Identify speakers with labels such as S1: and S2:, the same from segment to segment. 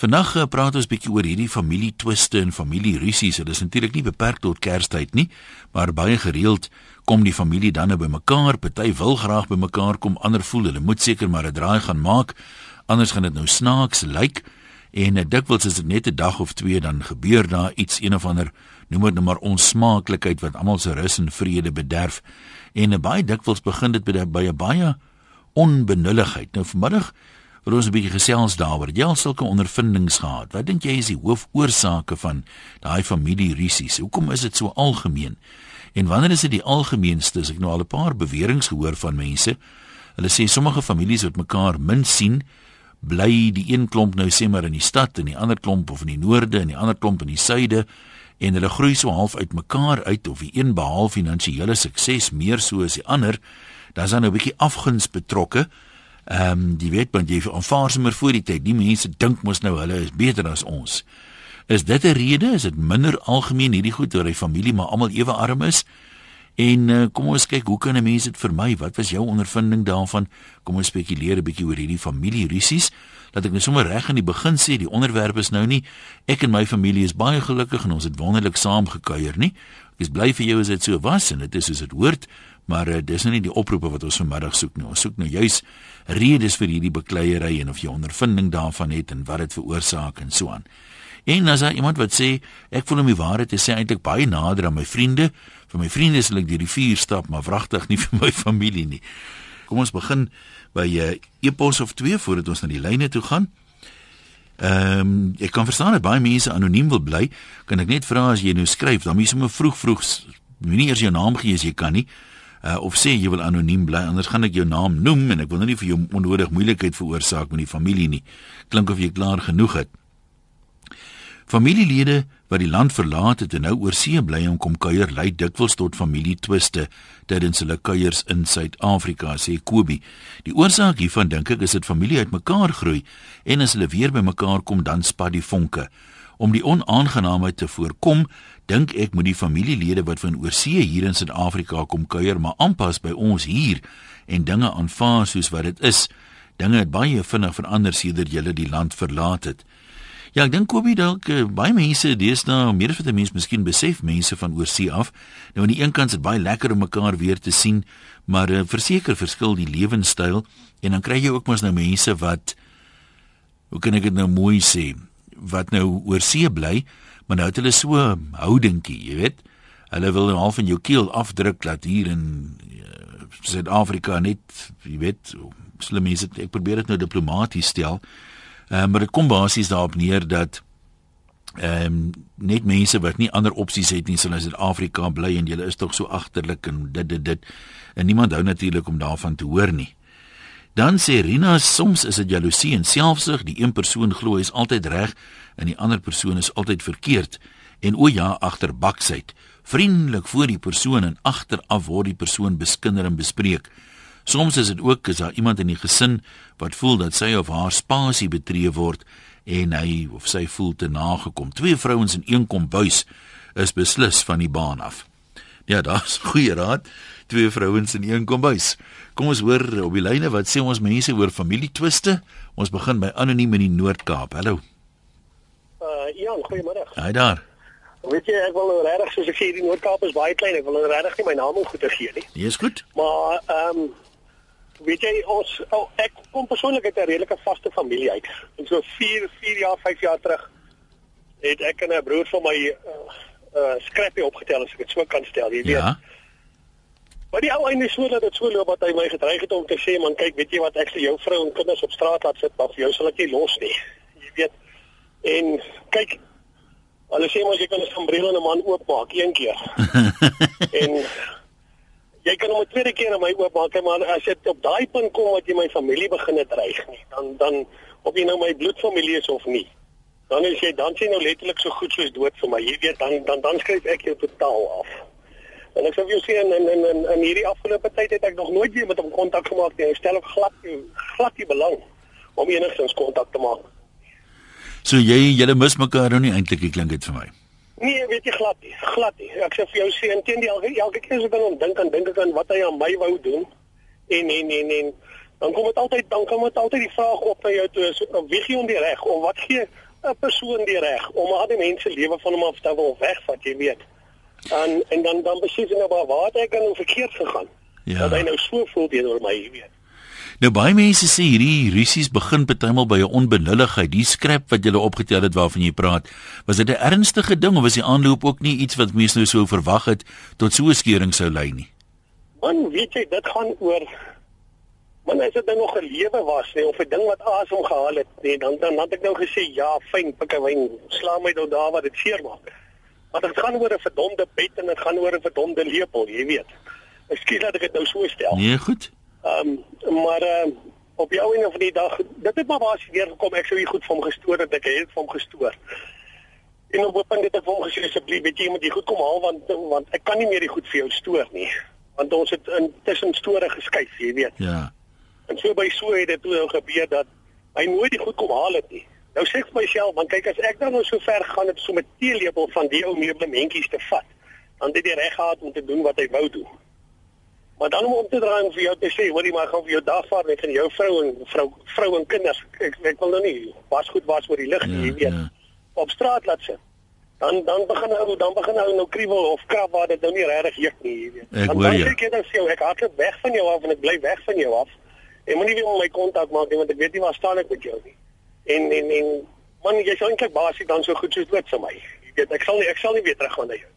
S1: Vandag uh, praat ons bietjie oor hierdie familietwiste en familierusies. Dit is natuurlik nie beperk tot Kerstyd nie, maar baie gereeld kom die familie dan nou bymekaar. Party wil graag bymekaar kom, ander voel hulle moet seker maar 'n draai gaan maak. Anders gaan dit nou snaaks lyk. En uh, dikwels is dit net 'n dag of twee dan gebeur daar iets een of ander noem dit nou maar onsmaaklikheid wat almal se rus en vrede bederf. En uh, baie dikwels begin dit by 'n baie onbenulligheid. Nou vanmiddag wil ons 'n bietjie gesels daaroor. Jy al sulke ondervindings gehad. Wat dink jy is die hoofoorsake van daai familierusies? Hoekom is dit so algemeen? En wanneer is dit die algemeenste? Ek nou al 'n paar beweringe gehoor van mense. Hulle sê sommige families wat mekaar min sien, bly die een klomp nou sê maar in die stad en die ander klomp of in die noorde en die ander klomp in die suide en hulle groei so half uit mekaar uit of die een behaal finansiële sukses meer so as die ander. Daar's dan nou 'n bietjie afguns betrokke. Ehm um, jy weet want jy aanvaar sommer voor die tyd. Die mense dink mos nou hulle is beter as ons. Is dit 'n rede? Is dit minder algemeen hierdie goed oor die familie maar almal ewe arm is? En uh, kom ons kyk hoe kan 'n mens dit vermy? Wat was jou ondervinding daarvan? Kom ons spekuleer 'n bietjie oor hierdie familierusies. Laat ek net sommer reg aan die begin sê, die onderwerp is nou nie ek en my familie is baie gelukkig en ons het wonderlik saam gekuier nie. Ek is bly vir jou as dit so was en dit is soos dit hoort maar uh, dis nou nie die oproepe wat ons vanmiddag soek nie. Ons soek nou juis redes vir hierdie bekleierery en of jy ondervinding daarvan het en wat dit veroorsaak en so aan. En as daar iemand wat sê ek voel om die waarheid te sê eintlik baie nader aan my vriende, vir my vriende sal ek die rivier stap, maar wragtig nie vir my familie nie. Kom ons begin by 'n uh, epos of twee voordat ons na die lyne toe gaan. Ehm um, ek kan verstaan dat baie mense anoniem wil bly. Kan ek net vra as jy nou skryf, dan moet jy sommer vroeg vroeg nie eers jou naam gee as jy kan nie uh, of sê jy wil anoniem bly anders gaan ek jou naam noem en ek wil nou nie vir jou onnodig moeilikheid veroorsaak met die familie nie. Klink of jy klaar genoeg het. Familielede wat die land verlaat het en nou oor see bly om kom kuier lei dikwels tot familietwiste tydens hulle kuiers in Suid-Afrika sê Kobie die oorsaak hiervan dink ek is dit familie uitmekaar groei en as hulle weer bymekaar kom dan spat die vonke. Om die onaangenaamheid te voorkom dink ek moet die familielede wat van oorsee hier in Suid-Afrika kom kuier, maar aanpas by ons hier en dinge aanvaar soos wat dit is. Dinge het baie vinnig verander sedert julle die land verlaat het. Ja, ek dink Kobie dalk uh, baie mense deesdae meer as wat mense miskien besef, mense van oorsee af. Nou aan die een kant is dit baie lekker om mekaar weer te sien, maar uh, verseker verskil die lewenstyl en dan kry jy ook mos nou mense wat hoe kan ek dit nou mooi sê, wat nou oorsee bly maar nou het hulle so houdingkie, jy weet. Hulle wil nou half in jou keel afdruk dat hier in uh, Suid-Afrika net, jy weet, slim dit. Ek probeer dit nou diplomaties stel. Ehm uh, maar dit kom basies daarop neer dat ehm um, net mense wat nie ander opsies het nie sal in Suid-Afrika bly en julle is tog so agterlik en dit dit dit. En niemand hou natuurlik om daarvan te hoor nie. Dan sê Rina soms is dit jaloesie en selfsug, die een persoon glo hy is altyd reg en die ander persoon is altyd verkeerd en o ja, agter baksheid, vriendelik voor die persoon en agteraf word die persoon beskinder en bespreek. Soms is dit ook as daar iemand in die gesin wat voel dat sy of haar spasie betree word en hy of sy voel te nagekom. Twee vrouens in een kombuis is beslis van die baan af. Ja, daar's goeie raad. Twee vrouens in een kombuis. Kom ons hoor op die lyne wat sê ons mense oor familietwiste. Ons begin by anoniem in die Noord-Kaap. Hallo.
S2: Uh ja, goeiemôre.
S1: Hi daar.
S2: Weet jy ek wil nou regtig soos ek sê die Noord-Kaap is baie klein. Ek wil nou regtig nie my naam goed gee nie.
S1: Nee, is goed.
S2: Maar ehm um, weet jy ons oh, ek kom persoonlik uit 'n redelike vaste familie uit. En so 4 4 jaar, 5 jaar terug het ek en 'n broer van my uh, uh skrapie opgetel as ek dit so kan stel, jy weet. Ja. Maar die ou einde so dat dit so loop dat hy my gedreig het om te sê man kyk weet jy wat ek sê jou vrou en kinders op straat laat sit maar vir jou sal ek nie los nie. Jy weet. En kyk hulle sê mos jy kan 'n sambreel en 'n man oopmaak een keer. en jy kan hom 'n tweede keer aan my oopmaak maar as jy op daai punt kom wat jy my familie begin dreig nie dan dan of jy nou my bloedfamilie is of nie. Dan is jy dan sien nou letterlik so goed soos dood vir my. Jy weet dan dan dan skryf ek jou totaal af. En ek sê vir jou sien in in in in hierdie afgelope tyd het ek nog nooit weer met hom kontak gemaak nie. Hy stel ook glad glad nie belang om enigstens kontak te maak.
S1: So jy julle mis mekaar nou nie eintlik, klink dit vir my.
S2: Nee, weet jy glad nie. Glad nie. Ek sê vir jou sien intendeel elke keer as ek aan hom dink aan dink ek aan wat hy aan my wou doen. En en en en dan kom dit altyd dan kom dit altyd die vraag op na jou toe, so, wie gee hom die reg of wat gee 'n persoon die reg om al die mense lewe van hom af te wil wegvat, jy weet. En en dan dan besef jy nou maar waar het ek nou verkeerd gegaan? Ja. Dat hy nou so voel teenoor my, jy weet.
S1: Nou baie mense sê hierdie rusies begin partymal by 'n onbenulligheid. Die skrap wat jy opgetel het waarvan jy praat, was dit 'n ernstige ding of was die aanloop ook nie iets wat mense nou so verwag het tot so 'n skeuring sou lei nie?
S2: Man, weet jy, dit gaan oor Man, as dit nou nog 'n lewe was, nee, of 'n ding wat asem gehaal het, nee, dan dan had ek nou gesê, ja, fyn, pikkewyn, slaan my nou daar waar dit seer maak. Maar dit gaan oor 'n verdomde bed en dit gaan oor 'n verdomde lepel, jy weet. Ekskuus dat ek dit nou so stel.
S1: Nee, goed.
S2: Ehm, um, maar uh, op jou en van die dag, dit het maar basies weer gekom. Ek sou hier goed vir hom gestoor het, ek het vir hom gestoor. En op 'n punt het ek vir hom gesê asseblief, weet jy, jy moet dit goed kom haal want want ek kan nie meer die goed vir jou stoor nie. Want ons het intussen store geskuif, jy weet.
S1: Ja.
S2: En so by so het dit toe nou gebeur dat hy nooit die goed kom haal het nie. Nou sê ek vir myself, want kyk as ek dan nou so ver gegaan het so met teelepel van die ou meubelmentjies te vat, dan het hy reg gehad om te doen wat hy wou doen. Maar dan om om te draai om vir jou te sê, hoorie maar gaan vir jou dagvaar met van jou vrou en vrou vrou en kinders. Ek ek wil nou nie was goed was oor die lig ja, weet. Ja. Op straat laat sit. Dan dan begin hy dan begin hy nou kriebel of krap waar dit nou nie regtig juk nie, weet.
S1: Ek jou.
S2: Dan sê ek dan sê ek hardloop weg van jou af en ek bly weg van jou af. Jy moenie weer my kontak maak nie want ek weet nie waar staan ek met jou nie. En en en man jy sou eintlik basies dan so goed soos dood vir my. Jy weet ek sal nie ek sal nie weer teruggaan na jou.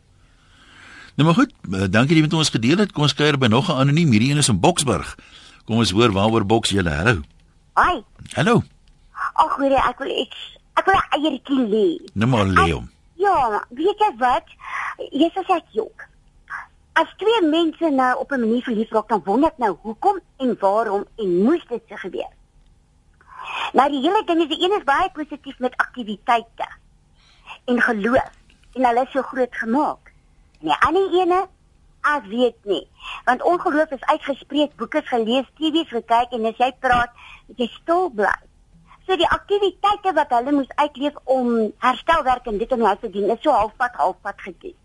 S1: Nou maar goed, uh, dankie dat jy met ons gedeel het. Kom ons kuier by nog 'n anoniem. Hierdie een is in Boksburg. Kom ons hoor waaroor Boks julle. Hallo.
S3: Hi.
S1: Hallo.
S3: Ag, hoor ek wil ek ek wil 'n eiertjie lê.
S1: Nou maar lê hom.
S3: Ja, weet jy wat? Jy sê ek jok. As twee mense nou op 'n manier verlief raak, dan wonder ek nou hoekom en waarom en moes dit se gebeur. Maar die hele ding is die een is baie positief met aktiwiteite en geloof en hulle is so groot gemaak. En die ander ene as weet nie, want ongeloof is uitgespreek, boeke gelees, TV's gekyk en as jy praat, jy stil bly. So die aktiwiteite wat hulle moes uitleef om herstelwerk en dit in huis te doen, is so halfpad halfpad gedoen.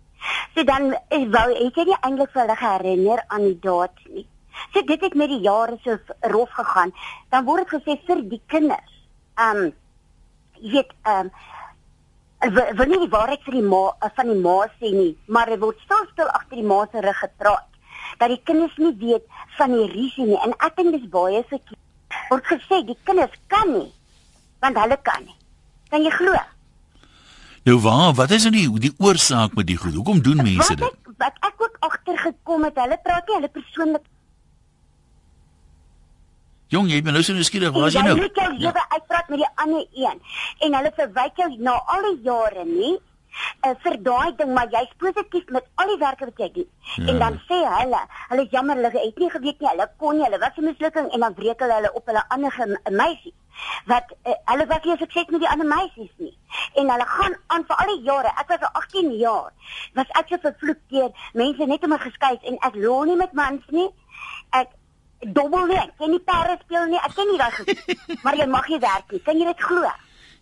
S3: So dan is wou ek jy nie eintlik vir hulle herinner aan die daad nie. So dit het met die jare so rof gegaan. Dan word dit gesê vir die kinders. Ehm um, jy weet ehm um, wil nie die waarheid vir die ma van die ma sê nie, maar dit word stil stil agter die ma se rug gepraat dat die kinders nie weet van die risiko nie. En ek dink dis baie verkeerd. Word gesê die kinders kan nie want hulle kan nie. Kan jy glo?
S1: Nou waar, wat is nou die die oorsaak met die goed? Hoekom doen mense
S3: dit? Wat ek, wat ek ook agtergekom het, hulle praat nie hulle persoonlik
S1: Jong, jy ben nou so nuuskierig, waar is jy nou?
S3: Jy moet jou ja. lewe uitpraat met die ander een en hulle verwyk jou na al die jare nie uh, vir daai ding, maar jy's positief met al die werk wat jy doen. Ja. En dan sê hulle, hulle jammer hulle het nie geweet nie, hulle kon nie, hulle was 'n mislukking en dan breek hulle hulle op hulle ander meisie wat uh, hulle was nie sukses met die ander meisies nie. En hulle gaan aan vir al die jare. Ek was 18 jaar. Was ek so vervloek deur mense net om my geskuif en ek loer nie met mans nie. Ek dobbel nie. Ek ken nie perde speel nie. Ek ken nie daai goed. maar jy mag nie werk nie. Kan jy dit glo?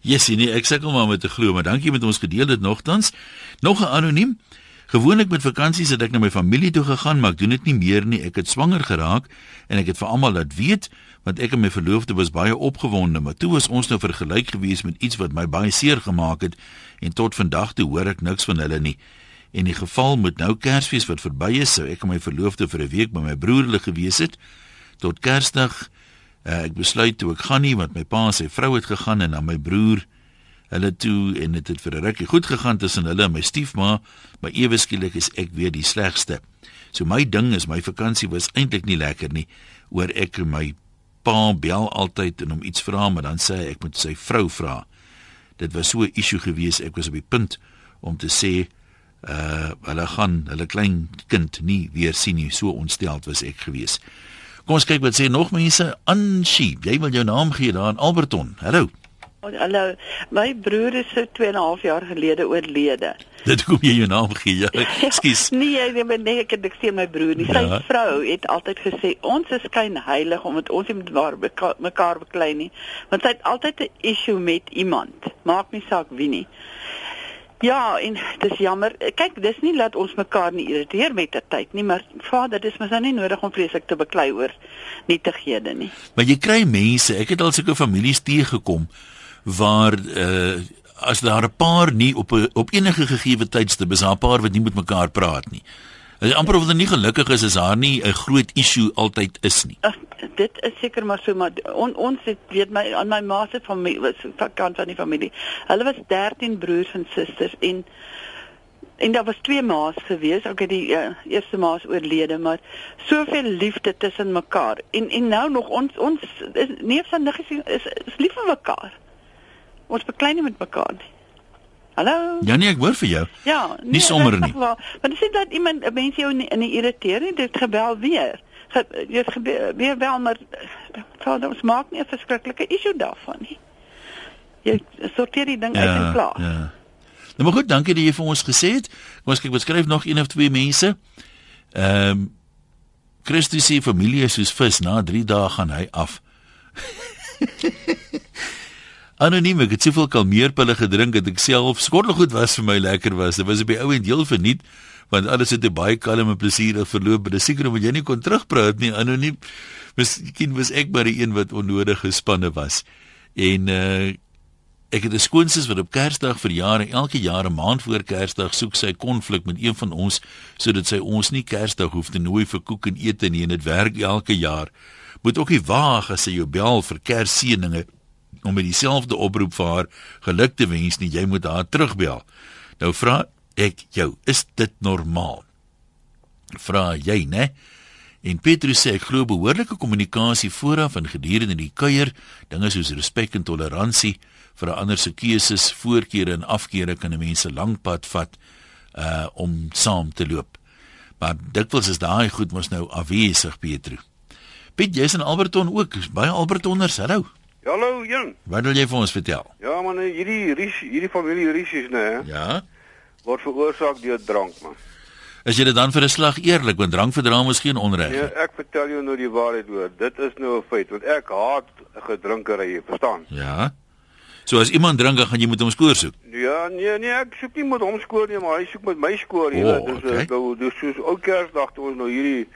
S1: Jessie, nee, ek sukkel maar met te glo, maar dankie met ons gedeel dit nogtans. Nog 'n anoniem. Gewoonlik met vakansies het ek na my familie toe gegaan, maar ek doen dit nie meer nie. Ek het swanger geraak en ek het vir almal laat weet want ek en my verloofde was baie opgewonde, maar toe was ons nou vergelyk gewees met iets wat my baie seer gemaak het en tot vandag toe hoor ek niks van hulle nie. En die geval moet nou Kersfees wat verby is, sou ek en my verloofde vir 'n week by my broer hulle gewees het tot Kersdag. Uh, ek besluit toe ek gaan nie want my pa en sy vrou het gegaan en dan my broer hulle toe en dit het vir 'n rukkie goed gegaan tussen hulle en my stiefma, maar ewe skielik is ek weer die slegste. So my ding is my vakansie was eintlik nie lekker nie oor ek en my pa bel altyd en hom iets vra, maar dan sê hy ek moet sy vrou vra. Dit was so 'n issue gewees, ek was op die punt om te sê uh hulle gaan hulle klein kind nie weer sien nie, so ontsteld was ek gewees. Kom ons kyk wat sê nog mense. Anshi, jy wil jou naam gee daar in Alberton. Hallo.
S4: Hallo, my broer is so 2 en 'n half jaar gelede oorlede.
S1: Dit kom jy jou naam gee. Ja, ekskuus.
S4: nee, nee, nee, nee, ek het niks teen my broer nie. Sy ja. vrou het altyd gesê ons is skyn heilig omdat ons nie met waar mekaar beklei nie. Want sy het altyd 'n issue met iemand. Maak nie saak wie nie. Ja, en dis jammer. Kyk, dis nie dat ons mekaar nie irriteer met die tyd nie, maar Vader, dis mos nou nie nodig om vreeslik te beklei oor nietighede nie.
S1: Maar jy kry mense, ek het al sulke families teëgekom waar uh as daar 'n paar nie op 'n op enige gegee tydstip is daar 'n paar wat nie met mekaar praat nie. Dit is amper of hulle nie gelukkig is as daar nie 'n groot issue altyd is nie.
S4: Ach, dit is seker maar so maar on, ons het weet my aan my ma se familie was kant van die familie. Hulle was 13 broers en susters en en daar was twee ma's gewees. Okay, die uh, eerste ma's oorlede, maar soveel liefde tussen mekaar. En en nou nog ons ons is neefs en niggies is, is lief vir mekaar. Ons beklei nie met mekaar nie. Hallo.
S1: Ja nee, ek hoor vir jou.
S4: Ja,
S1: nee, nie sommer nie.
S4: Maar dit sê dat iemand mense jou in irriteer nie, dit gebel weer. Jy gebeur weer wel maar sou dit maak nie 'n verskriklike issue daarvan nie. Jy sorteer die ding ja, uit en klaar. Ja.
S1: Nou maar goed, dankie dat jy vir ons gesê het. Kom ons kyk, beskryf nog een of twee mense. Ehm um, Christus se familie is soos vis, na 3 dae gaan hy af. Anoniem, ek het soveel kalmeerpille gedrink dat ek self skottelgoed was vir my lekker was. Dit was op die ou en deel verniet want alles het baie kalm en plesierig verloop. Dit is seker omdat jy nie kon terugpraat nie. Anoniem. Miskien was ek maar die een wat onnodig gespanne was. En uh ek het 'n skoonsis wat op Kersdag vir jare, elke jaar 'n maand voor Kersdag soek sy konflik met een van ons sodat sy ons nie Kersdag hoef te nooi vir koek en ete nie en dit werk elke jaar. Moet ook nie waag as sy jou bel vir Kersseëninge om met dieselfde oproep vir haar geluk te wens nie, jy moet haar terugbel. Nou vra ek jou, is dit normaal? Vra jy, né? En Petrus sê ek glo behoorlike kommunikasie vooraf en gedurende die kuier, dinge soos respek en toleransie vir 'n ander se keuses, voorkeure en afkeere kan 'n mens 'n lang pad vat uh om saam te loop. Maar dikwels is daai goed mos nou afwesig, Petrus. Piet, jy's in Alberton ook, baie Albertonners, hallo.
S5: Hallo Jan.
S1: Wat wil jy vir ons vertel?
S5: Ja man, hierdie hierdie familie risies nê.
S1: Ja.
S5: Word veroorsaak deur drank man.
S1: Is jy dit dan vir 'n slag eerlik want drank verdra mos geen onreg
S5: nie? Nee, ek vertel jou nou die waarheid hoor. Dit is nou 'n feit want ek haat gedrinkery, verstaan?
S1: Ja. So as iemand drink, gaan jy met hom skoor soek.
S5: Ja, nee, nee, ek soek nie met hom skoor nie, maar hy soek met my skoor, jy weet.
S1: Oh, okay.
S5: Dis nou dis soos ou Kersdag toe ons nou hierdie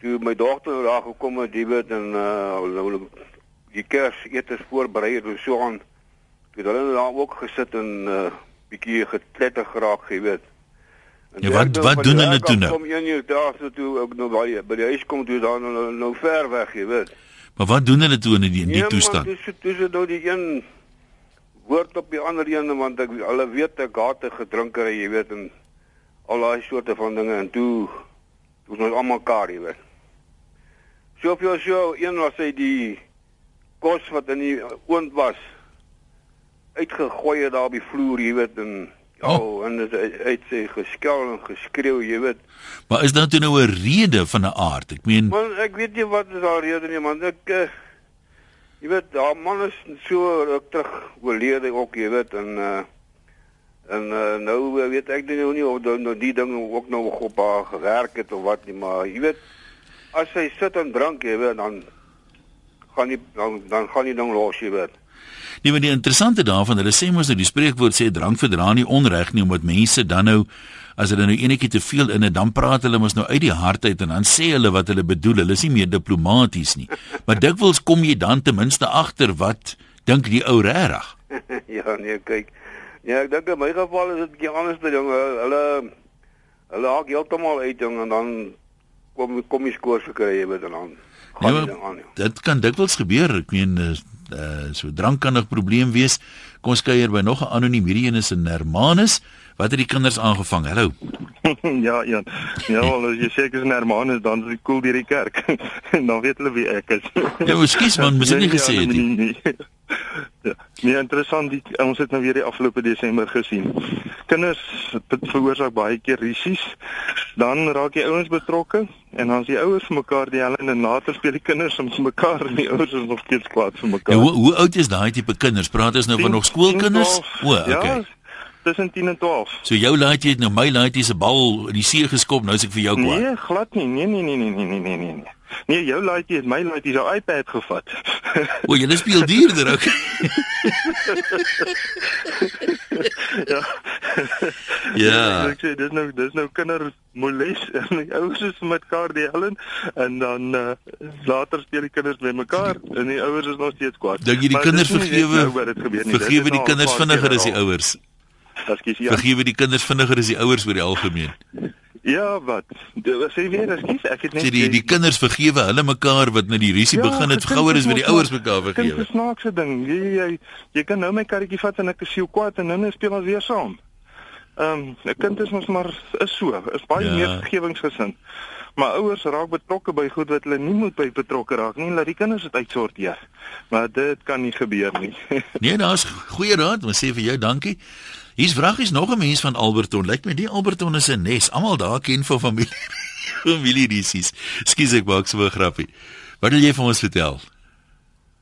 S5: toe my dogter nou daar gekom het, jy weet en uh die Kersetes voorberei en so aan. Het hulle nou daar ook gesit en 'n uh, bietjie gekletter geraak, jy weet.
S1: En ja, wat wat doen hulle toe nou?
S5: Kom een uur daar so toe nou by by die huis kom toe dan nou, nou, nou ver weg, jy weet.
S1: Maar wat doen hulle toe in die in die nee, toestand?
S5: Ja, dis dis nou die een woord op die ander een want ek hulle weet ek gate gedrinker, jy weet en al daai soorte van dinge en toe toe ons almal mekaar, jy weet. Soveel so een was hy die kos wat in die oond was uitgegooi het daar op die vloer, jy weet en ja, oh. en dit het sy geskel en geskreeu, jy weet.
S1: Maar is toe nou 'n rede van 'n aard? Ek meen
S5: Man, ek weet nie wat is daar rede nie, man. Ek uh, jy weet, daar man is so ruk terug oorlede ook, jy weet en uh, en uh, nou weet ek nie nie of nou die ding ook nou op haar gewerk het of wat nie, maar jy weet as hy sit en drink, jy weet dan gaan nie dan dan gaan nie dan los jy weet.
S1: Nee, maar die interessante daarvan, hulle sê mos nou die spreekwoord sê drank verdra nie onreg nie omdat mense dan nou as hulle nou enetjie te veel in het dan praat hulle mos nou uit die hart uit en dan sê hulle wat hulle bedoel. Hulle is nie meer diplomaties nie. Maar dikwels kom jy dan ten minste agter wat dink die ou regtig.
S5: ja, nee, kyk. Ja, ek dink in my geval is dit 'n bietjie anders te ding. Hulle hulle haak heeltemal uit ding en dan kom kom jy skoor gekry jy weet dan
S1: Ja, dit kan dikwels gebeur. Ek meen uh, so drank kan 'n probleem wees. Kom ons kuier by nog 'n anoniem hierdie een is in Hermanus. Wat het die kinders aangevang? Hallo.
S6: ja, ja. Ja, wel as jy seker is Hermanus dan is dit cool deur die kerk. dan weet hulle wie ek is.
S1: ja, ekskuus man, mos nie gesê het nie.
S6: Ja, nee, interessant. Die, ons het nou weer die afgelope Desember gesien. Kinders veroorsaak baie keer risies. Dan raak die ouens betrokke en dan as die ouers vir mekaar die helle en later speel die kinders om mekaar en die ouers is nog steeds kwaad vir mekaar.
S1: Ja, hoe, hoe oud is daai tipe kinders? Praat ons nou 10, van nog skoolkinders? O, okay. Ja,
S6: tussen 10 en 12.
S1: So jou laaitjie het nou my laaitjie se bal in die see geskop, nou is ek vir jou kwaad.
S6: Nee, glad nie. Nee, nee, nee, nee, nee, nee, nee, nee. Nee, jou laaitjie het my laaitjie se iPad gevat.
S1: O, jy speel duurder ook.
S6: ja.
S1: Ja.
S6: ek sê dis nou dis nou kindermoles en die ouers is met mekaar die Helen en dan uh, later speel die kinders met mekaar en die ouers is nog steeds kwaad.
S1: Dink jy die kinders
S6: net
S1: vergewe
S6: nou
S1: vergewe die kinders vinniger as die ouers?
S6: Ekskuus ja.
S1: Vergewe die kinders vinniger as die ouers oor die algemeen.
S6: Ja, wat? Dit sê weer, ekskuus, ek het net
S1: Sê die die kinders vergewe hulle mekaar wat nou die rusie begin het gouer as wat die ouers mekaar vergewe.
S6: is snaakse ding. Jy, jy jy kan nou my karretjie vat en ek is siel kwaad en dan speel ons weer saam. Ehm um, 'n kind is mos maar is so, is baie
S1: Ja.
S6: ja. meer vergewingsgesind. Maar ouers raak betrokke by goed wat hulle nie moet by betrokke raak nie, laat die kinders dit uitsorteer. Maar dit kan nie gebeur nie.
S1: Nee, daar's goeie raad, ons sê vir jou dankie. Hier's vragies nog 'n mens van Alberton. Lyk my die Alberton is 'n nes. Almal daar ken van familie familie risies. Skus ek maak so 'n grappie. Wat wil jy vir ons vertel?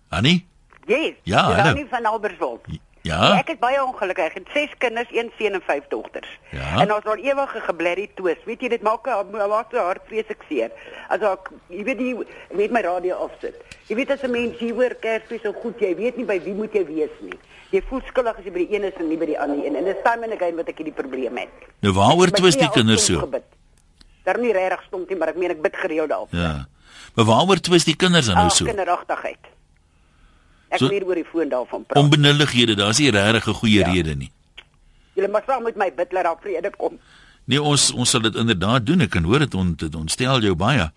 S1: Annie?
S7: Yes.
S1: Ja, hallo.
S7: Jannie van Albertsdorp.
S1: Ja.
S7: Ek is baie ongelukkig. Ek het 6 kinders, 1 seun en 5 dogters.
S1: Ja.
S7: En ons al ewige geblerrie twis. Weet jy, dit maak haar maak hart vreeslik seer. As ek jy weet ek weet my radio afsit. Jy weet as 'n mens hier hoor Kersfees so goed, jy weet nie by wie moet jy wees nie. Jy voel skuldig as jy by die een is en nie by die ander een. En dis time and again wat ek hierdie probleem het.
S1: Nou waaroor
S7: het
S1: twis die kinders so?
S7: gebid. Daar nie regtig stom nie, maar ek meen ek bid gereeld daarop.
S1: Ja. Maar waaroor twis die kinders dan nou so?
S7: kinderagtigheid. Ek So- weer oor die foon daarvan praat.
S1: Onbenullighede, daar's nie regtig 'n goeie
S7: Ja.
S1: rede nie.
S7: Julle moet saam met my bid dat daar vrede kom.
S1: Nee, ons ons sal dit inderdaad doen. Ek kan hoor dit on, dit ontstel jou baie.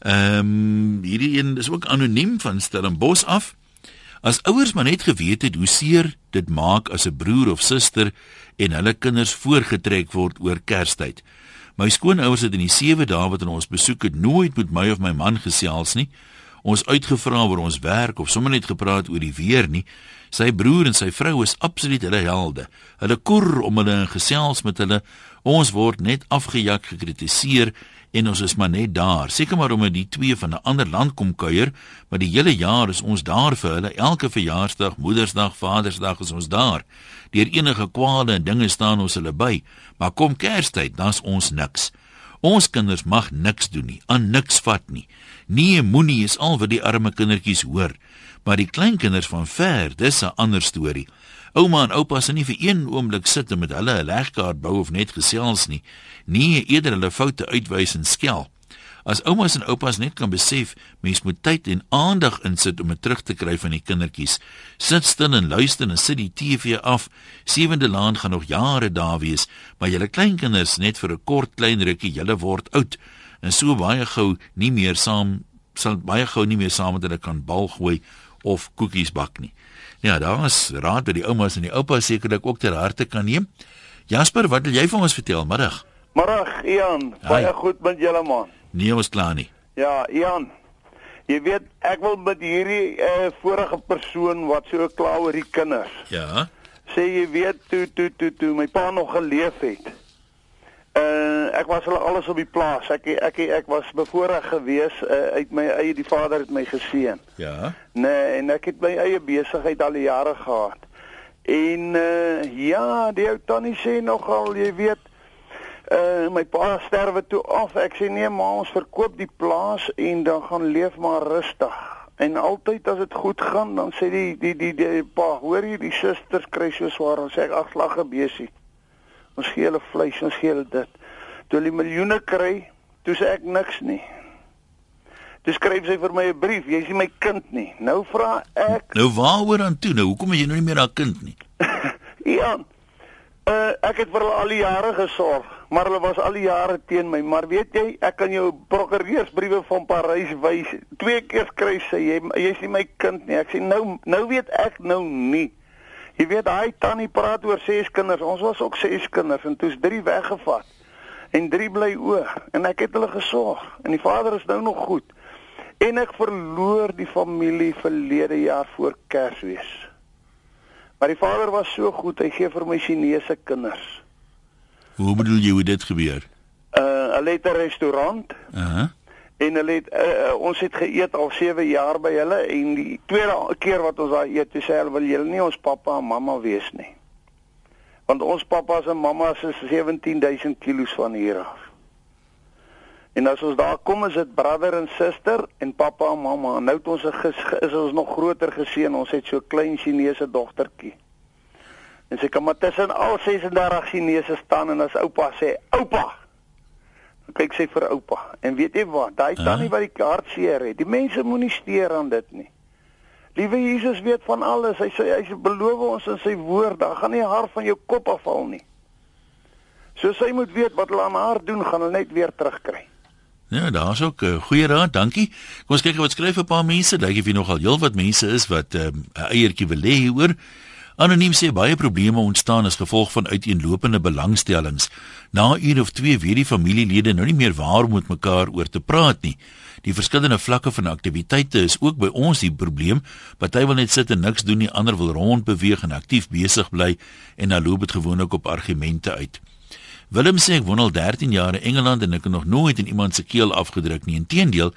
S1: Ehm um, hierdie een is ook anoniem van Stellenbosch af. As ouers maar net geweet het hoe seer dit maak as 'n broer of suster en hulle kinders voorgetrek word oor Kerstyd. My skoonouers het in die 7 dae wat hulle ons besoek het nooit met my of my man gesels nie. Ons uitgevra oor ons werk of sommer net gepraat oor die weer nie. Sy broer en sy vrou is absoluut hulle helde. Hulle koer om hulle en gesels met hulle. Ons word net afgejak, gekritiseer en ons is maar net daar. Seker maar omdat die twee van 'n ander land kom kuier, maar die hele jaar is ons daar vir hulle. Elke verjaarsdag, Moedersdag, Vadersdag is ons daar. Deur enige kwale en dinge staan ons hulle by. Maar kom Kerstyd, dan's ons niks. Ons kinders mag niks doen nie, aan niks vat nie. Nee, moenie is al wat die arme kindertjies hoor. Maar die kleinkinders van ver, dis 'n ander storie. Ouma en oupa se nie vir een oomblik sit en met hulle 'n legkaart bou of net gesels nie. Nee, eerder hulle foute uitwys en skel. As oumas en oupas net kan besef, mens moet tyd en aandag insit om dit terug te kry van die kindertjies. Sit stil en luister en sit die TV af. Sewende laan gaan nog jare daar wees, maar julle kleinkinders net vir 'n kort klein rukkie, julle word oud en so baie gou nie meer saam sal baie gou nie meer saam met hulle kan bal gooi of koekies bak nie. Ja, daar is raad by die oumas en die oupas sekerlik ook ter harte kan neem. Jasper, wat wil jy vir ons vertel middag?
S8: Middag Ian, baie
S1: Hi.
S8: goed met julle man.
S1: Nee, ons klaar nie.
S8: Ja, Ian. Jy weet, ek wil met hierdie uh, vorige persoon wat so kla oor die kinders.
S1: Ja.
S8: Sê jy weet toe toe toe toe my pa nog geleef het. Uh ek was hulle alles op die plaas. Ek ek ek was bevoorreg geweest uh, uit my eie die vader het my geseën.
S1: Ja.
S8: Nee, en ek het my eie besigheid al die jare gehad. En uh ja, die ou tannie sê nogal, jy weet, uh my pa sterwe toe af. Ek sê nee, maar ons verkoop die plaas en dan gaan leef maar rustig. En altyd as dit goed gaan, dan sê die die die, die pa, hoor jy, die susters kry so swaar, dan sê ek ag lag 'n besie. Ons gee hulle vleis, ons gee hulle dit. Toe hulle miljoene kry, toe sê ek niks nie. Toe skryf sy vir my 'n brief, jy's nie my kind nie. Nou vra ek
S1: Nou waaroor aan toe? Nou hoekom is jy nou nie meer haar kind nie?
S8: Ian, uh, ek het vir hulle al die jare gesorg, maar hulle was al die jare teen my. Maar weet jy, ek kan jou prokureursbriewe van Parys wys. Twee keer skryf sy jy jy's nie my kind nie. Ek sê nou nou weet ek nou nie. Jy weet daai tannie praat oor ses kinders. Ons was ook ses kinders en toe's drie weggevat. En drie bly oor en ek het hulle gesorg en die vader is nou nog goed. En ek verloor die familie verlede jaar voor Kersfees. Maar die vader was so goed, hy gee vir my Chinese kinders.
S1: Hoe bedoel jy hoe dit gebeur?
S8: Uh hulle het 'n restaurant
S1: Uh -huh.
S8: en hulle het uh, ons het geëet al 7 jaar by hulle en die tweede keer wat ons daar eet, toe sê hulle wil julle nie ons pappa en mamma wees nie. Want ons pappas en mammas is 17000 km van hier af. En as ons daar kom is dit brother en suster en pappa en mamma. Nou het ons is ons nog groter geseën. Ons het so klein Chinese dogtertjie. En sy kan maar tussen al 36 Chinese staan en as oupa sê, "Oupa." Dan kyk sy vir oupa. En weet jy wat? Daai tannie wat die kaart seer het. Die mense moenie steur aan dit nie. Liewe Jesus weet van alles. Hy sê hy beloof ons in sy woord, daar gaan nie haar van jou kop afval nie. So sy moet weet wat hulle aan haar doen, gaan hulle net weer terugkry.
S1: Ja, daar's ook 'n uh, goeie raad, dankie. Kom ons kyk wat skryf 'n paar mense. Dink jy nogal heelwat mense is wat ehm, 'n um, eiertjie wil lê hieroor? Anoniem sê baie probleme ontstaan as gevolg van uiteenlopende belangstellings. Na uur of twee weet die familielede nou nie meer waar om met mekaar oor te praat nie. Die verskillende vlakke van aktiwiteite is ook by ons die probleem. Party wil net sit en niks doen nie, ander wil rondbeweeg en aktief besig bly en dan loop dit gewoonlik op argumente uit. Willem sê ek woon al 13 jaar in Engeland en ek het nog nooit in iemand se keel afgedruk nie. Inteendeel,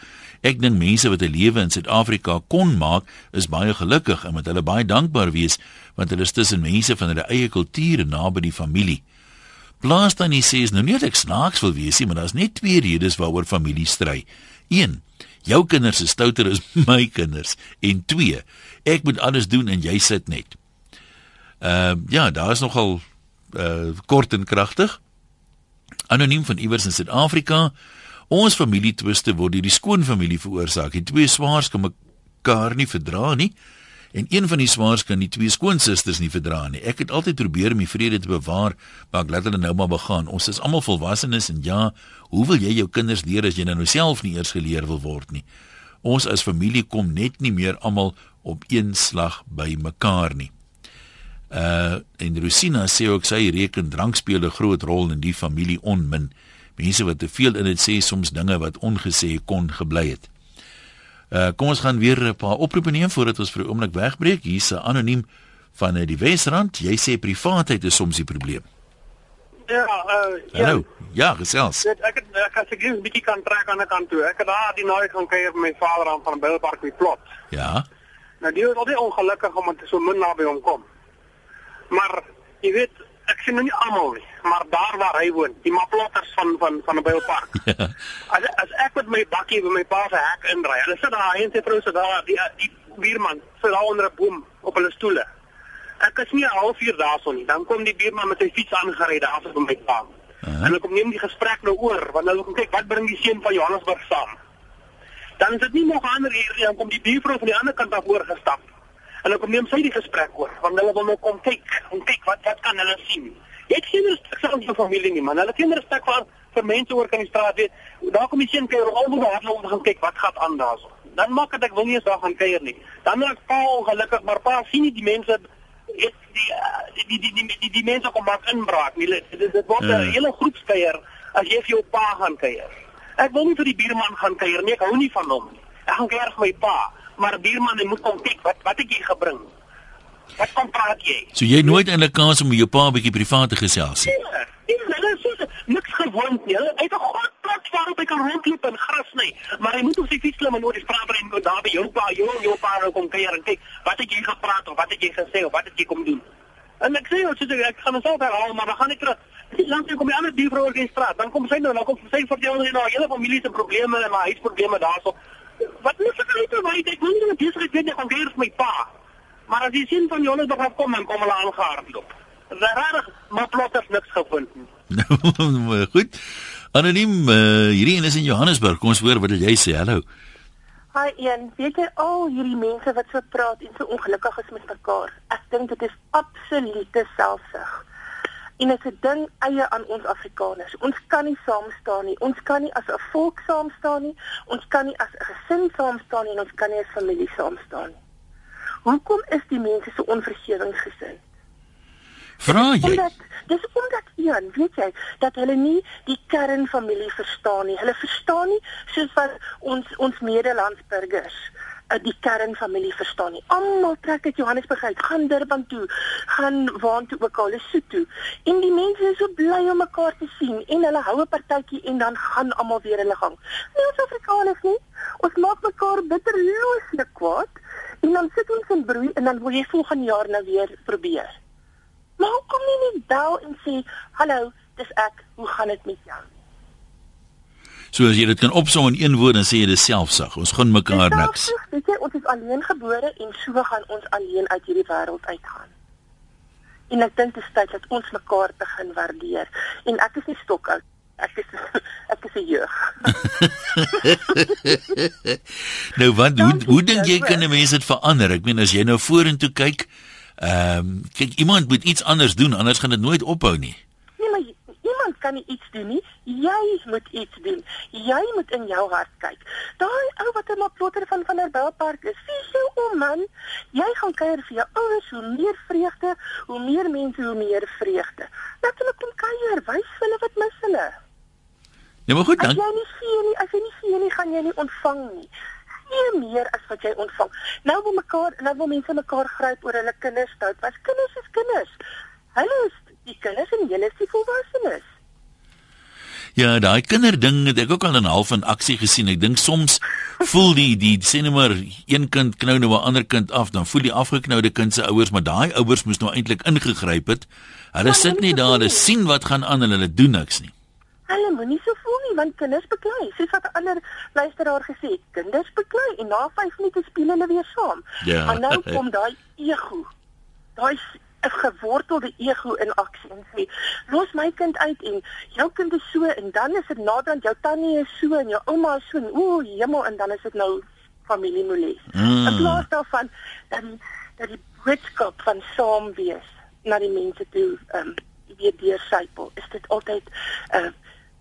S1: ek dink mense wat 'n lewe in Suid-Afrika kon maak, is baie gelukkig en moet hulle baie dankbaar wees want hulle is tussen mense van hulle eie kultuur en naby die familie. Plaas dan sê is nou nie dat ek snaaks wil wees nie, maar daar's net twee redes waaroor familie stry. 1. Jou kinders is stouter as my kinders en 2. Ek moet alles doen en jy sit net. Ehm uh, ja, daar is nogal uh kort en kragtig anoniem van iewers in Suid-Afrika. Ons familietwiste word deur die skoonfamilie veroorsaak. Die twee swaars kan mekaar nie verdra nie en een van die swaars kan die twee skoonsusters nie verdra nie. Ek het altyd probeer om die vrede te bewaar, maar ek laat hulle nou maar begaan. Ons is almal volwassenes en ja, hoe wil jy jou kinders leer as jy nou self nie eers geleer wil word nie? Ons as familie kom net nie meer almal op een slag by mekaar nie. Uh en Rosina sê ook sy reken drank speel 'n groot rol in die familie onmin. Mense wat te veel in dit sê soms dinge wat ongesê kon gebly het. Uh kom ons gaan weer 'n paar oproepe neem voordat ons vir 'n oomblik wegbreek. Hier's 'n anoniem van die Wesrand. Jy sê privaatheid is soms die probleem.
S9: Ja, uh
S1: ja. Hallo. Ja, gesels.
S9: Ek ek ek het seker 'n bietjie kan trek aan 'n kant toe. Ek het daar die naweek gaan kuier met my vader aan van 'n bilpark met plot.
S1: Ja.
S9: Nou die was altyd ongelukkig omdat so min naby hom kom. Maar jy weet, ek sien nou nie almal nie, maar daar waar hy woon, die maplotters van van van 'n bylpark. Ja. As as ek met my bakkie by my pa se hek inry, hulle sit daar en sy vrou sit daar, die die buurman sit daar onder 'n boom op hulle stoele. Ek is nie 'n halfuur daarson nie, dan kom die buurman met sy fiets aangery daar af by my pa. Uh -huh. En hulle kom neem die gesprek nou oor, want hulle kom kyk wat bring die seun van Johannesburg saam. Dan is dit nie nog ander hier nie, dan kom die buurvrou van die ander kant af oorgestap. En dan kom neem sy die gesprek oor, want hulle wil nou kom kyk, om kyk wat wat kan hulle sien. Jy het geen respek vir jou familie nie, man. Hulle het geen respek vir vir mense oor kan die straat weet. Daar kom die seun kuier al moet daar loop gaan kyk wat gaan aan daarso. Dan maak dit ek wil nie eens daar gaan kuier nie. Dan raak pa ongelukkig, maar pa sien nie die mense het die die die die die, die, die mense kom maar inbraak. Nie dit dit word 'n ja. hele groep kuier as jy vir jou pa gaan kuier. Ek wil nie vir die buurman gaan kuier nie. Ek hou nie van hom nie. Ek gaan kuier vir my pa maar buurman, jy moet kom kyk wat wat het jy gebring? Wat kom praat jy?
S1: So jy nooit in 'n kans om jou pa 'n bietjie privaat te gesels nie.
S9: Nee, nee, dit is niks gewoond nie. Hy het 'n groot plek waar hy kan rondloop en gras sny, maar hy moet op sy fiets klim en oor die straat ry en daar by jou pa, jou jou pa nou kom kuier en kyk wat het jy gepraat of wat het jy gesê of wat het jy kom doen? En ek sê jou, so ek gaan myself herhaal, maar dan gaan ek terug. Die langs kom die ander buurvrou oor die straat, dan kom sy nou, dan kom sy vertel nou hele familie se probleme en haar huisprobleme daarso wat moet ek nou weet ek moet nie besig wees met hangeer my pa. Maar as jy sien van julle dat kom en kom hulle aangehardloop. Rarig maar plotters niks gevind
S1: nou goed. Anoniem uh, hierdie een is in Johannesburg. Kom ons hoor wat jy sê? Hallo.
S10: Hi Ian, weet jy al hierdie mense wat so praat en so ongelukkig is met mekaar? Ek dink dit is absolute selfsug en dit is 'n ding eie aan ons Afrikaners. Ons kan nie saam staan nie. Ons kan nie as 'n volk saam staan nie. Ons kan nie as 'n gesin saam staan nie en ons kan nie as familie saam staan nie. Hoekom is die mense so onvergewingsgesind?
S1: Vra jy?
S10: Omdat, dis omdat Jan, weet jy, dat hulle nie die kernfamilie verstaan nie. Hulle verstaan nie soos wat ons ons medelandsburgers die kernfamilie verstaan nie. Almal trek uit Johannesburg uit, gaan Durban toe, gaan waar toe ook al, Lesotho. En die mense is so bly om mekaar te sien en hulle hou 'n partytjie en dan gaan almal weer hulle gang. Nie ons Afrikaners nie. Ons maak mekaar bitterlooslik kwaad en dan sit ons in broei en dan wil jy volgende jaar nou weer probeer. Maar hoekom nie net bel en sê, "Hallo, dis ek. Hoe gaan dit met jou?"
S1: So as jy dit kan opsom in een woord dan sê jy dis selfsug. Ons gun mekaar niks.
S10: Weet jy, ons is alleen gebore en so gaan ons alleen uit hierdie wêreld uitgaan. En ek dink dit is tyd dat ons mekaar begin waardeer. En ek is nie stokoud. Ek is ek is 'n jeug.
S1: nou wat hoe hoe dink jy kan 'n mens dit verander? Ek meen as jy nou vorentoe kyk, ehm um, kyk iemand moet iets anders doen anders gaan dit nooit ophou nie.
S10: Kan nie iets doen nie. Jy moet iets doen. Jy moet in jou hart kyk. Daai ou wat in 'n plotter van van der Belpark is, sien jy om man, jy gaan kuier vir jou ouers, hoe meer vreugde, hoe meer mense, hoe meer vreugde. Laat hulle kom kuier, wys hulle wat mis hulle.
S1: Ja, maar goed dan.
S10: As jy nie gee nie, as jy nie gee nie, gaan jy nie ontvang nie. Gee meer as wat jy ontvang. Nou wil mekaar, nou wil mense mekaar gryp oor hulle kinders. Was kinders is kinders. Hulle is die kinders en julle is die volwassenes.
S1: Ja, daai kinderding het ek ook al in half in aksie gesien. Ek dink soms voel die die sê net maar een kind knou nou 'n ander kind af, dan voel die afgeknoude kind se ouers, maar daai ouers moes nou eintlik ingegryp het. Hulle sit nie daar, hulle sien wat gaan aan en hulle doen niks nie.
S10: Hulle moenie so voel nie want kinders beklei. Soos wat 'n ander luisteraar gesê het, kinders beklei en na 5 minute speel hulle weer saam.
S1: Ja.
S10: Maar nou kom daai ego. Daai 'n gewortelde ego in aksie en sê, "Los my kind uit en jou kind is so en dan is dit naderhand jou tannie is so en jou ouma is so en o, hemel en dan is dit nou familiemoles."
S1: Mm.
S10: In plaas daarvan dat die dat die boodskap van saam wees na die mense toe ehm um, weer deursypel, is dit altyd 'n uh,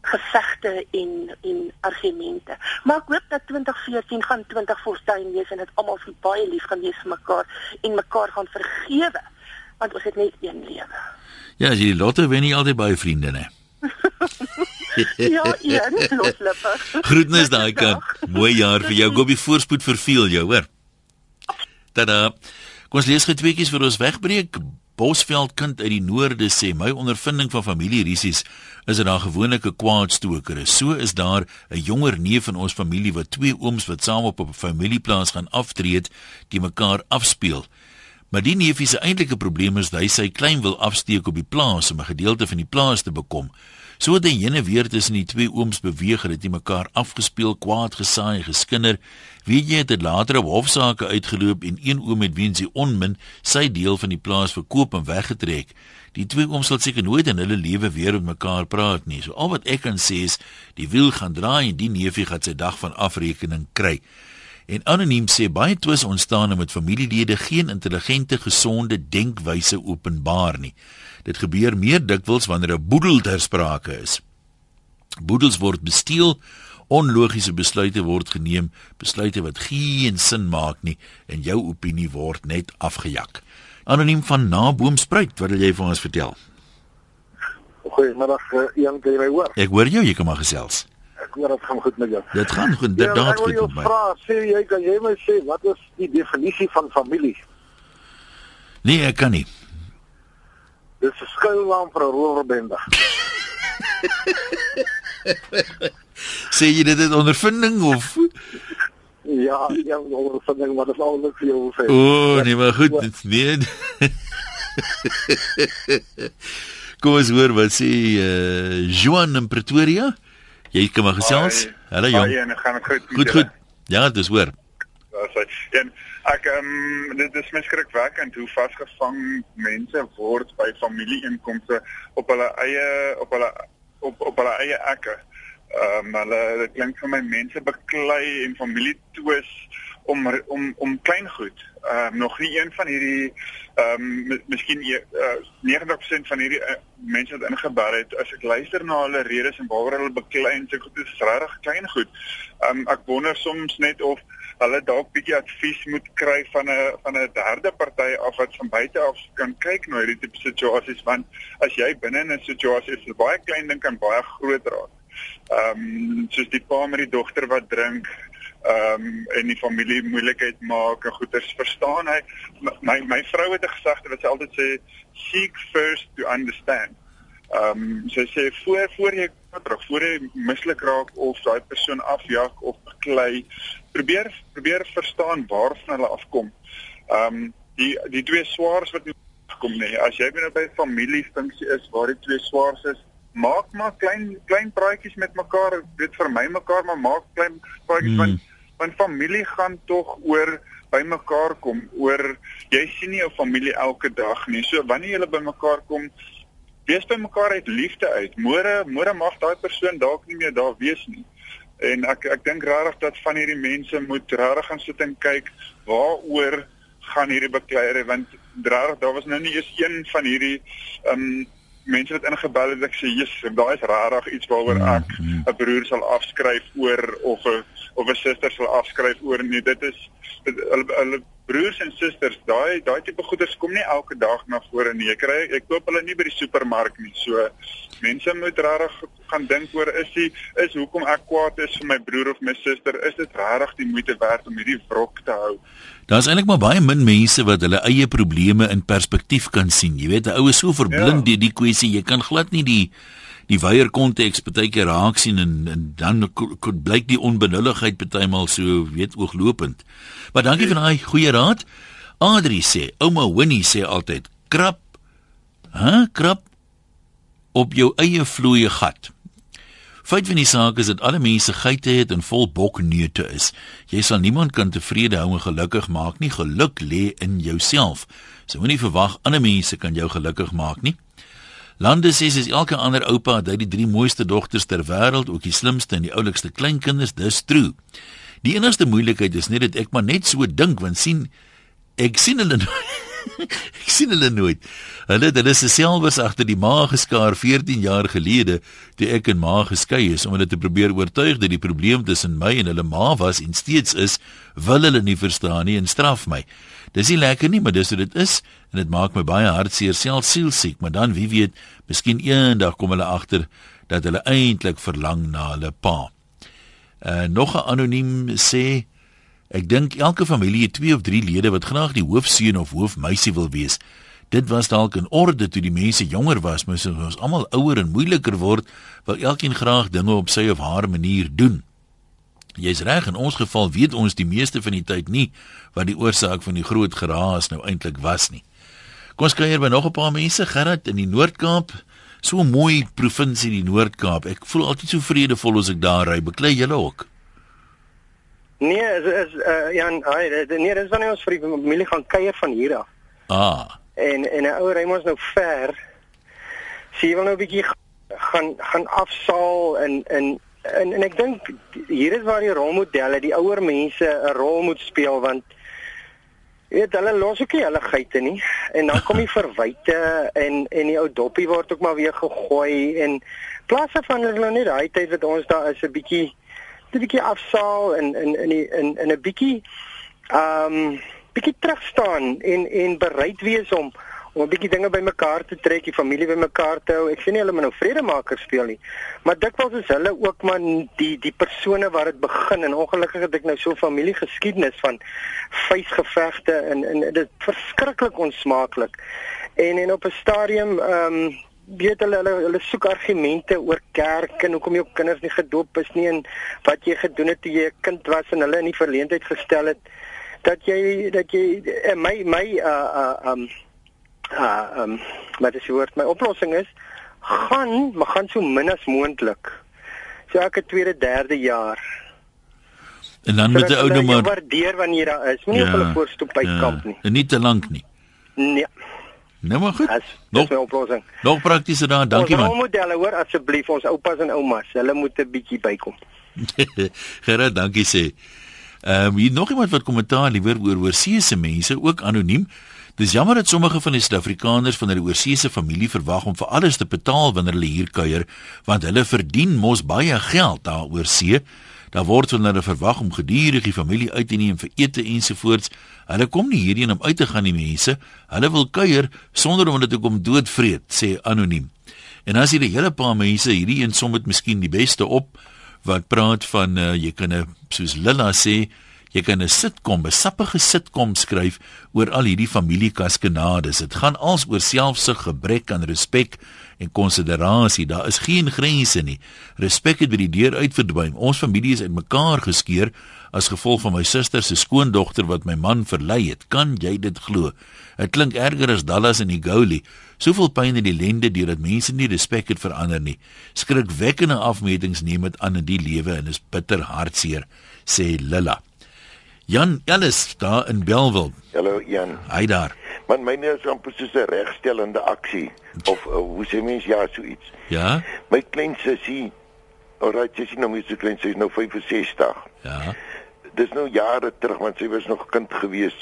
S10: gevegte en en argumente. Maar ek hoop dat 2014 gaan 20 fortuin wees en dit almal vir baie lief gaan wees vir mekaar en mekaar gaan vergewe want ons het net een lewe.
S1: Ja, as jy die lotte wen nie altyd baie vriende nie.
S10: ja, een loslippe.
S1: Groetnis daai kant. Mooi jaar vir jou. Gobie voorspoed verveel jou, hoor. Tada. Kom ons lees gou tweeetjies vir ons wegbreek. Bosveld kind uit die noorde sê my ondervinding van familierisies is dat daar gewoonlik 'n kwaadstoker is. So is daar 'n jonger neef in ons familie wat twee ooms wat saam op 'n familieplaas gaan aftree, die mekaar afspeel. Maar die neefie se eintlike probleem is dat hy sy klein wil afsteek op die plaas om 'n gedeelte van die plaas te bekom. So het hy heen weer tussen die twee ooms beweeg en dit mekaar afgespeel, kwaad gesaai, geskinder. Weet jy, het dit later op hofsaake uitgeloop en een oom het weens die onmin sy deel van die plaas verkoop en weggetrek. Die twee ooms sal seker nooit in hulle lewe weer met mekaar praat nie. So al wat ek kan sê is, die wiel gaan draai en die neefie gaan sy dag van afrekening kry. En anoniem sê baie twis ontstaan met familielede geen intelligente gesonde denkwyse openbaar nie. Dit gebeur meer dikwels wanneer 'n boedel ter sprake is. Boedels word besteel, onlogiese besluite word geneem, besluite wat geen sin maak nie en jou opinie word net afgejak. Anoniem van Naboomspruit, wat wil jy vir ons vertel?
S11: Goeiemiddag, uh, Ian, kan jy my hoor?
S1: Ek hoor jou, jy kan maar gesels.
S11: Ek hoor dit gaan goed met jou.
S1: Dit gaan goed, dit
S11: Ja,
S1: daad
S11: ek wil
S1: goed
S11: jou
S1: met my.
S11: vra, sê jy kan jy my sê wat is die definisie van familie?
S1: Nee, ek kan nie.
S11: Dis 'n skuilnaam vir 'n rowerbende.
S1: Sê jy dit het ondervinding of
S11: ja, ja, ondervinding wat is al niks vir jou sê.
S1: O, nee, maar goed, dit nee. Kom ons hoor wat sê eh uh, Joan in Pretoria. Jy kan maar gesels. Hallo Johan.
S12: Ja, en gaan goed.
S1: Goed, goed. Ja, dis hoor.
S12: Ja, sê. En ek ehm um, dit is miskrikwekkend hoe vasgevang mense word by familieinkomste op hulle eie op hulle op op hulle eie ekke. Ehm um, hulle dit klink vir my mense beklei en familie twis om om om klein goed. Ehm um, nog nie een van hierdie ehm um, miskien uh, 90% van hierdie uh, mense wat ingebar het as ek luister na hulle redes en waaroor hulle beklei en sê goed is regtig klein goed. Ehm um, ek wonder soms net of hulle dalk bietjie advies moet kry van 'n van 'n derde party af wat van buite af kan kyk na hierdie tipe situasies want as jy binne in 'n situasie is baie klein ding kan baie groot raak. Ehm um, soos die pa met die dogter wat drink ehm um, en die familie moeilikheid maak en goeters verstaan hy my my vrou het 'n gesegde wat sy altyd sê seek first to understand. Ehm um, sy sê voor voor jy terug voor jy mislik raak of daai persoon afjak of beklei probeer probeer verstaan waarvan hulle afkom. Ehm um, die die twee swaars wat kom nee as jy binne by familiefunksie is waar die twee swaars is maak maar klein klein praatjies met mekaar dit vir my mekaar maar maak klein praatjies mm. want want familie gaan tog oor bymekaar kom oor jy sien nie jou familie elke dag nie. So wanneer julle bymekaar kom, wees bymekaar uit liefde uit. Môre môre mag daai persoon dalk nie meer daar wees nie. En ek ek dink regtig dat van hierdie mense moet regtig gaan sit en kyk waaroor gaan hierdie bekleier want regtig daar was nou nie eens een van hierdie um mense wat ingebel het ek sê Jesus daai is rarig iets waaroor mm, ek mm. 'n broer sal afskryf oor of 'n of 'n suster sal afskryf oor nee dit is hulle hulle broers en susters daai daai tipe goeders kom nie elke dag na vore nie. Jy kry ek koop hulle nie by die supermark nie. So mense moet rarig gaan dink oor is die is hoekom ek kwaad is vir my broer of my suster? Is dit rarig die moeite werd om hierdie wrok te hou?
S1: Daar's eintlik maar baie min mense wat hulle eie probleme in perspektief kan sien. Jy weet, 'n ou is so verblind ja. deur die kwessie, jy kan glad nie die die wyeer konteks baie keer raak sien en, en dan blyk die onbenulligheid partymal so weet ooglopend. Maar dankie vir daai goeie raad. Adri sê, ouma Winnie sê altyd, krap, hè, krap op jou eie vloeie gat. Feit van die saak is dat alle mense geite het en vol bokneute is. Jy sal niemand kan tevrede hou en gelukkig maak nie. Geluk lê in jouself. So moenie verwag ander mense kan jou gelukkig maak nie. Lande sê dis elke ander oupa dat hy die drie mooiste dogters ter wêreld, ook die slimste en die oulikste kleinkinders, dis true. Die enigste moeilikheid is net dat ek maar net so dink want sien ek sien hulle ek sien hulle nooit. Hulle het hulle selfs agter die ma geskaar 14 jaar gelede toe ek en ma geskei is om hulle te probeer oortuig dat die probleem tussen my en hulle ma was en steeds is, wil hulle nie verstaan nie en straf my. Dis nie lekker nie, maar dis wat dit is en dit maak my baie hartseer, selfs sielsiek, maar dan wie weet, miskien eendag kom hulle agter dat hulle eintlik verlang na hulle pa. Uh nog 'n anoniem sê Ek dink elke familie het twee of drie lede wat graag die hoofseun of hoofmeisie wil wees. Dit was dalk in orde toe die mense jonger was, maar as ons almal ouer en moeiliker word, wil elkeen graag dinge op sy of haar manier doen. Jy's reg, in ons geval weet ons die meeste van die tyd nie wat die oorsaak van die groot geraas nou eintlik was nie. Kom ons kuier by nog 'n paar mense, Gerard in die Noord-Kaap. So 'n mooi provinsie die Noord-Kaap. Ek voel altyd so vredevol as ek daar ry. Beklei julle ook?
S13: Nee, is is uh, Jan, hy nee, dis wanneer ons vir die familie gaan kuier van hier af.
S1: Ah.
S13: En en 'n ou ry mos nou ver. Sy wil nou 'n bietjie gaan gaan afsaal en en en en ek dink hier is waar die rolmodelle, die ouer mense 'n rol moet speel want weet hulle los ook nie hulle geite nie. En dan kom die verwyte en en die ou doppie word ook maar weer gegooi en plasse van hulle net daai tyd wat ons daar is 'n bietjie 'n bietjie afsaal en in in in in in 'n bietjie ehm um, bietjie terug staan en en bereid wees om om 'n bietjie dinge bymekaar te trek, die familie bymekaar te hou. Ek sê nie hulle moet nou vredemaker speel nie, maar dikwels is hulle ook maar die die persone waar dit begin en ongelukkig het ek nou so familiegeskiedenis van vuisgevegte en en dit verskriklik onsmaaklik. En en op 'n stadium ehm um, weet hulle hulle hulle soek argumente oor kerk en hoekom jou kinders nie gedoop is nie en wat jy gedoen het toe jy 'n kind was en hulle in die verleentheid gestel het dat jy dat jy uh, my my uh uh um uh um wat is die woord my oplossing is gaan maar gaan so min as moontlik so elke tweede derde jaar
S1: en dan met die ou nou maar
S13: waardeer wanneer daar is moenie ja, op hulle voorstoep by ja, kamp nie
S1: en nie te lank nie
S13: nee
S1: Nou maar goed.
S13: As, nog 'n oplossing.
S1: Nog praktiese daar, dankie man.
S13: Ons modelle hoor asseblief ons oupas en oumas, hulle moet 'n bietjie bykom.
S1: Gerard, dankie sê. Ehm um, hier nog iemand wat kommentaar liewer oor oorseese mense, ook anoniem. Dis jammer dat sommige van die Suid-Afrikaners van hulle oorseese familie verwag om vir alles te betaal wanneer hulle hier kuier, want hulle verdien mos baie geld daar oorsee. Daar word van hulle verwag om gedurig die familie uit te neem vir ete ensovoorts. Hulle kom nie hierheen om uit te gaan nie mense. Hulle wil kuier sonder om dit te kom doodvreet, sê anoniem. En as jy die hele paar mense hierdie een som dit miskien die beste op wat praat van uh, jy kan 'n soos Lilla sê Jy kan 'n sitkom, 'n sappige sitkom skryf oor al hierdie familiekaskenades. Dit gaan als oor selfsug, gebrek aan respek en konsiderasie. Daar is geen grense nie. Respek het by die deur uitverdwyn. Ons familie is uitmekaar geskeur as gevolg van my suster se skoondogter wat my man verlei het. Kan jy dit glo? Dit klink erger as Dallas en Igoli. Soveel pyn en ellende deurdat mense nie respek het vir ander nie. Skrikwekkende afmetings neem dit aan in die lewe en is bitter hartseer, sê Lilla. Jan Ellis daar in Belwel.
S14: Hallo Jan.
S1: Hy daar.
S14: Man myne is amper soos 'n regstellende aksie of uh, hoe sê mens ja so iets.
S1: Ja.
S14: My klein sussie, alraai sussie nou my so klein, sy is nou 65.
S1: Ja.
S14: Dis nou jare terug want sy was nog kind gewees.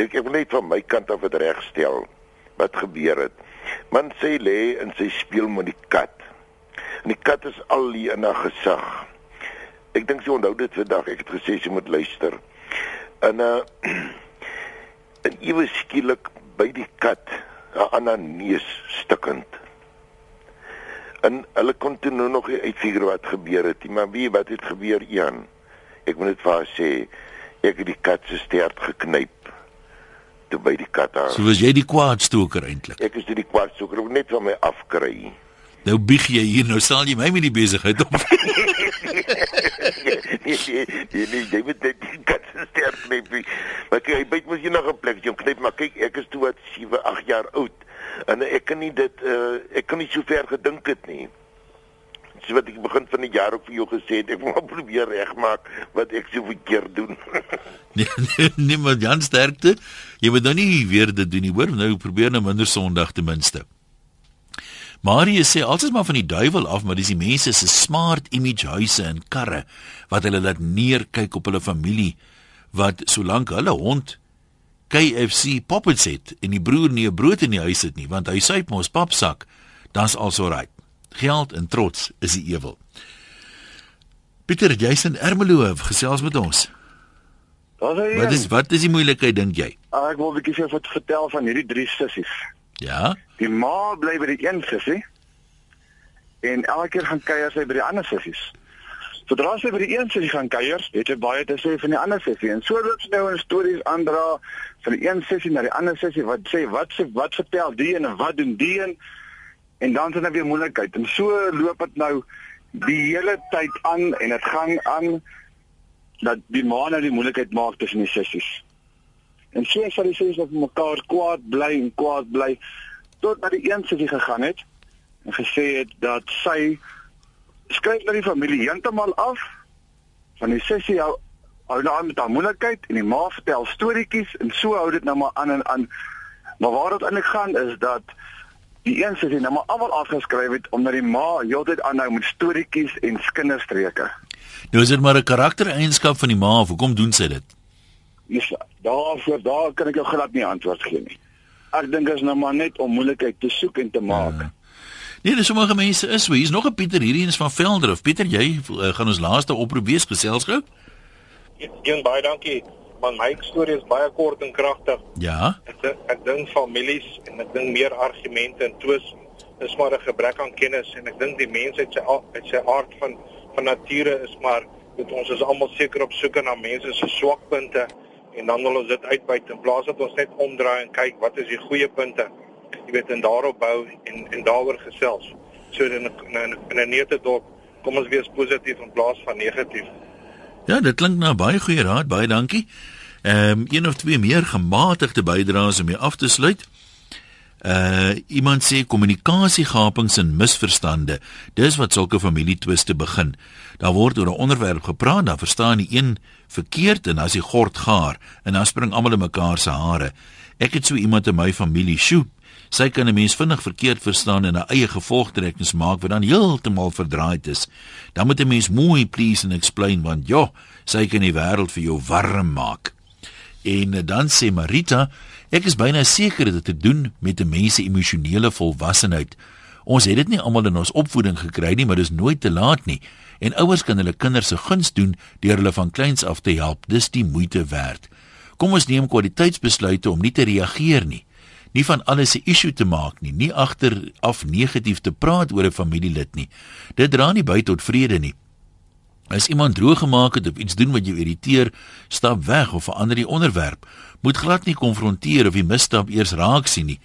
S14: Ek ek wil net van my kant af dit regstel wat gebeur het. Man sy lê en sy speel met die kat. En die kat is al hier in haar gesig. Ek dink sy onthou dit vandag. Ek het gesê sy moet luister. En uh en ewe skielik by die kat 'n ander neus stikkend. En hulle kon toe nou nog uitfigure wat gebeur het maar wie wat het gebeur, Jan? Ek moet dit vir haar sê. Ek het die kat se stert geknyp toe by die kat haar.
S1: So was jy die kwaadstoker eintlik.
S14: Ek is die kwaadstoker, net van my afkry.
S1: Nou bieg jy hier, nou sal jy my met die besigheid op.
S14: nee, nee, nee, nee, jy moet net die kat se stert knyp. Maar kyk, hy byt mos jy nog 'n plek, jy knyp, maar kyk, ek is toe wat 7, 8 jaar oud. En ek kan nie dit uh, ek kan nie so ver gedink het nie. So wat ek begin van die jaar ook vir jou gesê het, ek wil probeer regmaak wat ek so verkeerd doen.
S1: nee, nee, nee, maar Jan sterkte. Jy moet nou nie weer dit doen nie, hoor. Nou probeer nou minder Sondag ten minste. Marie sê altes maar van die duiwel af, maar dis die mense se smart image huise en karre wat hulle laat neerkyk op hulle familie wat solank hulle hond KFC poppets het en die broer nie 'n brood in die huis het nie, want hy suip mos papsak, dan's also reg. Geld en trots is die ewel. Pieter, jy's in Ermelo gesels met ons. Wat is wat is die moeilikheid dink jy?
S15: Ah, ek wil 'n bietjie vir jou vertel van hierdie drie sissies.
S1: Ja.
S15: Die ma bly by die een sussie en elke keer gaan kuier sy by die ander sissies. Sodra sy by die een sussie gaan kuier, het sy baie te sê van die ander sussie en so loop sy nou in stories aandra van die een sussie na die ander sussie wat sê wat sê wat vertel die een en wat doen die een en dan is dit nou weer moeilikheid en so loop dit nou die hele tyd aan en dit gaan aan dat die ma nou die moeilikheid maak tussen die sissies. En so sal die sissies op mekaar kwaad bly en kwaad bly tot na die een sussie gegaan het en gesê het dat sy skryf na die familie heeltemal af van die sussie hou hou nou aan met haar moeilikheid en die ma vertel storieetjies en so hou dit nou maar aan en aan. Maar waar dit eintlik gaan is dat die een sussie nou maar almal afgeskryf het omdat die ma heeltyd aanhou met storieetjies en kinderstreke.
S1: Nou is dit maar 'n karaktereienskap van die ma, hoekom doen sy dit?
S15: Dis daarvoor daar kan ek jou glad nie antwoord gee nie. Ek dink is nou maar net om moeilikheid te soek en te maak. Ja.
S1: Nee, dis sommige mense is so. Hier's nog 'n Pieter hierdie is van Velder. Pieter, jy uh, gaan ons laaste oproep wees gesels gou.
S16: Een baie dankie. Man my storie is baie kort en kragtig.
S1: Ja.
S16: Ek dink ek dink families en ek dink meer argumente en twis is maar 'n gebrek aan kennis en ek dink die mensheid se uit sy aard van van nature is maar dat ons is almal seker op soek na mense se swakpunte en dan wil ons dit uitbuit in plaas dat ons net omdraai en kyk wat is die goeie punte. Jy weet en daarop bou en en daaroor gesels. So in in 'n neete dorp kom ons wees positief in plaas van negatief.
S1: Ja, dit klink na baie goeie raad, baie dankie. Ehm um, een of twee meer gematigde bydraes om mee af te sluit. Uh iemand sê kommunikasiegapings en misverstande. Dis wat sulke familietwiste begin. Daar word oor 'n onderwerp gepraat, dan verstaan die een verkeerd en as die gord gaar en dan spring almal in mekaar se hare. Ek het so iemand in my familie, sjoe. Sy kan 'n mens vinnig verkeerd verstaan en 'n eie gevolgtrekkings maak wat dan heeltemal verdraaid is. Dan moet 'n mens mooi please en explain want ja, sy kan die wêreld vir jou warm maak. En dan sê Marita, ek is byna seker dit het te doen met 'n mens se emosionele volwassenheid. Ons het dit nie almal in ons opvoeding gekry nie, maar dis nooit te laat nie. En ouers kan hulle kinders se guns doen deur hulle van kleins af te help. Dis die moeite werd. Kom ons neem kwaliteitsbesluite om nie te reageer nie nie van alles 'n issue te maak nie, nie agteraf negatief te praat oor 'n familielid nie. Dit dra nie by tot vrede nie. As iemand droog gemaak het of iets doen wat jou irriteer, stap weg of verander die onderwerp. Moet glad nie konfronteer of die misstap eers raak sien nie.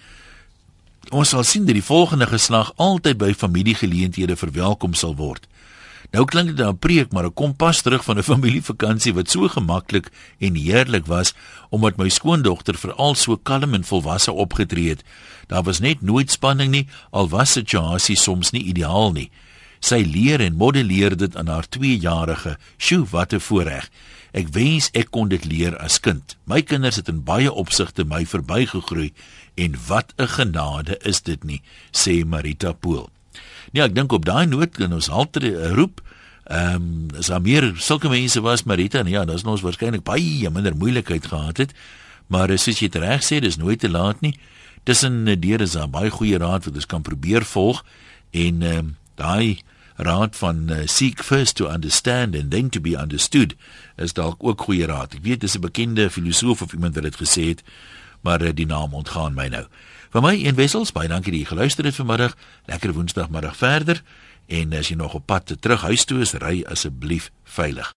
S1: Ons sal sien dat die volgende geslag altyd by familiegeleenthede verwelkom sal word. Nou klink dit 'n preek, maar ek kom pas terug van 'n familievakansie wat so gemaklik en heerlik was omdat my skoondogter veral so kalm en volwasse opgetree het. Daar was net nooit spanning nie, al was situasies soms nie ideaal nie. Sy leer en modelleer dit aan haar 2-jarige. Sjoe, wat 'n voorreg. Ek wens ek kon dit leer as kind. My kinders het in baie opsigte my verbygegroei en wat 'n genade is dit nie, sê Marita Pool. Nee, ek dink op daai noot kan ons halter roep. Ehm um, as daar meer sulke mense was Marita, nee, ja, dan is ons waarskynlik baie minder moeilikheid gehad het. Maar soos jy reg sê, dis nooit te laat nie. Tussen deure is daar baie goeie raad wat ons kan probeer volg en ehm um, daai raad van uh, seek first to understand and then to be understood is dalk ook goeie raad. Ek weet dis 'n bekende filosoof of iemand wat dit gesê het, maar uh, die naam ontgaan my nou. Vir my een wessels, baie dankie dat jy geluister het vanmiddag. Lekker woensdagmiddag verder en as jy nog op pad terug huis toe is, ry asseblief veilig.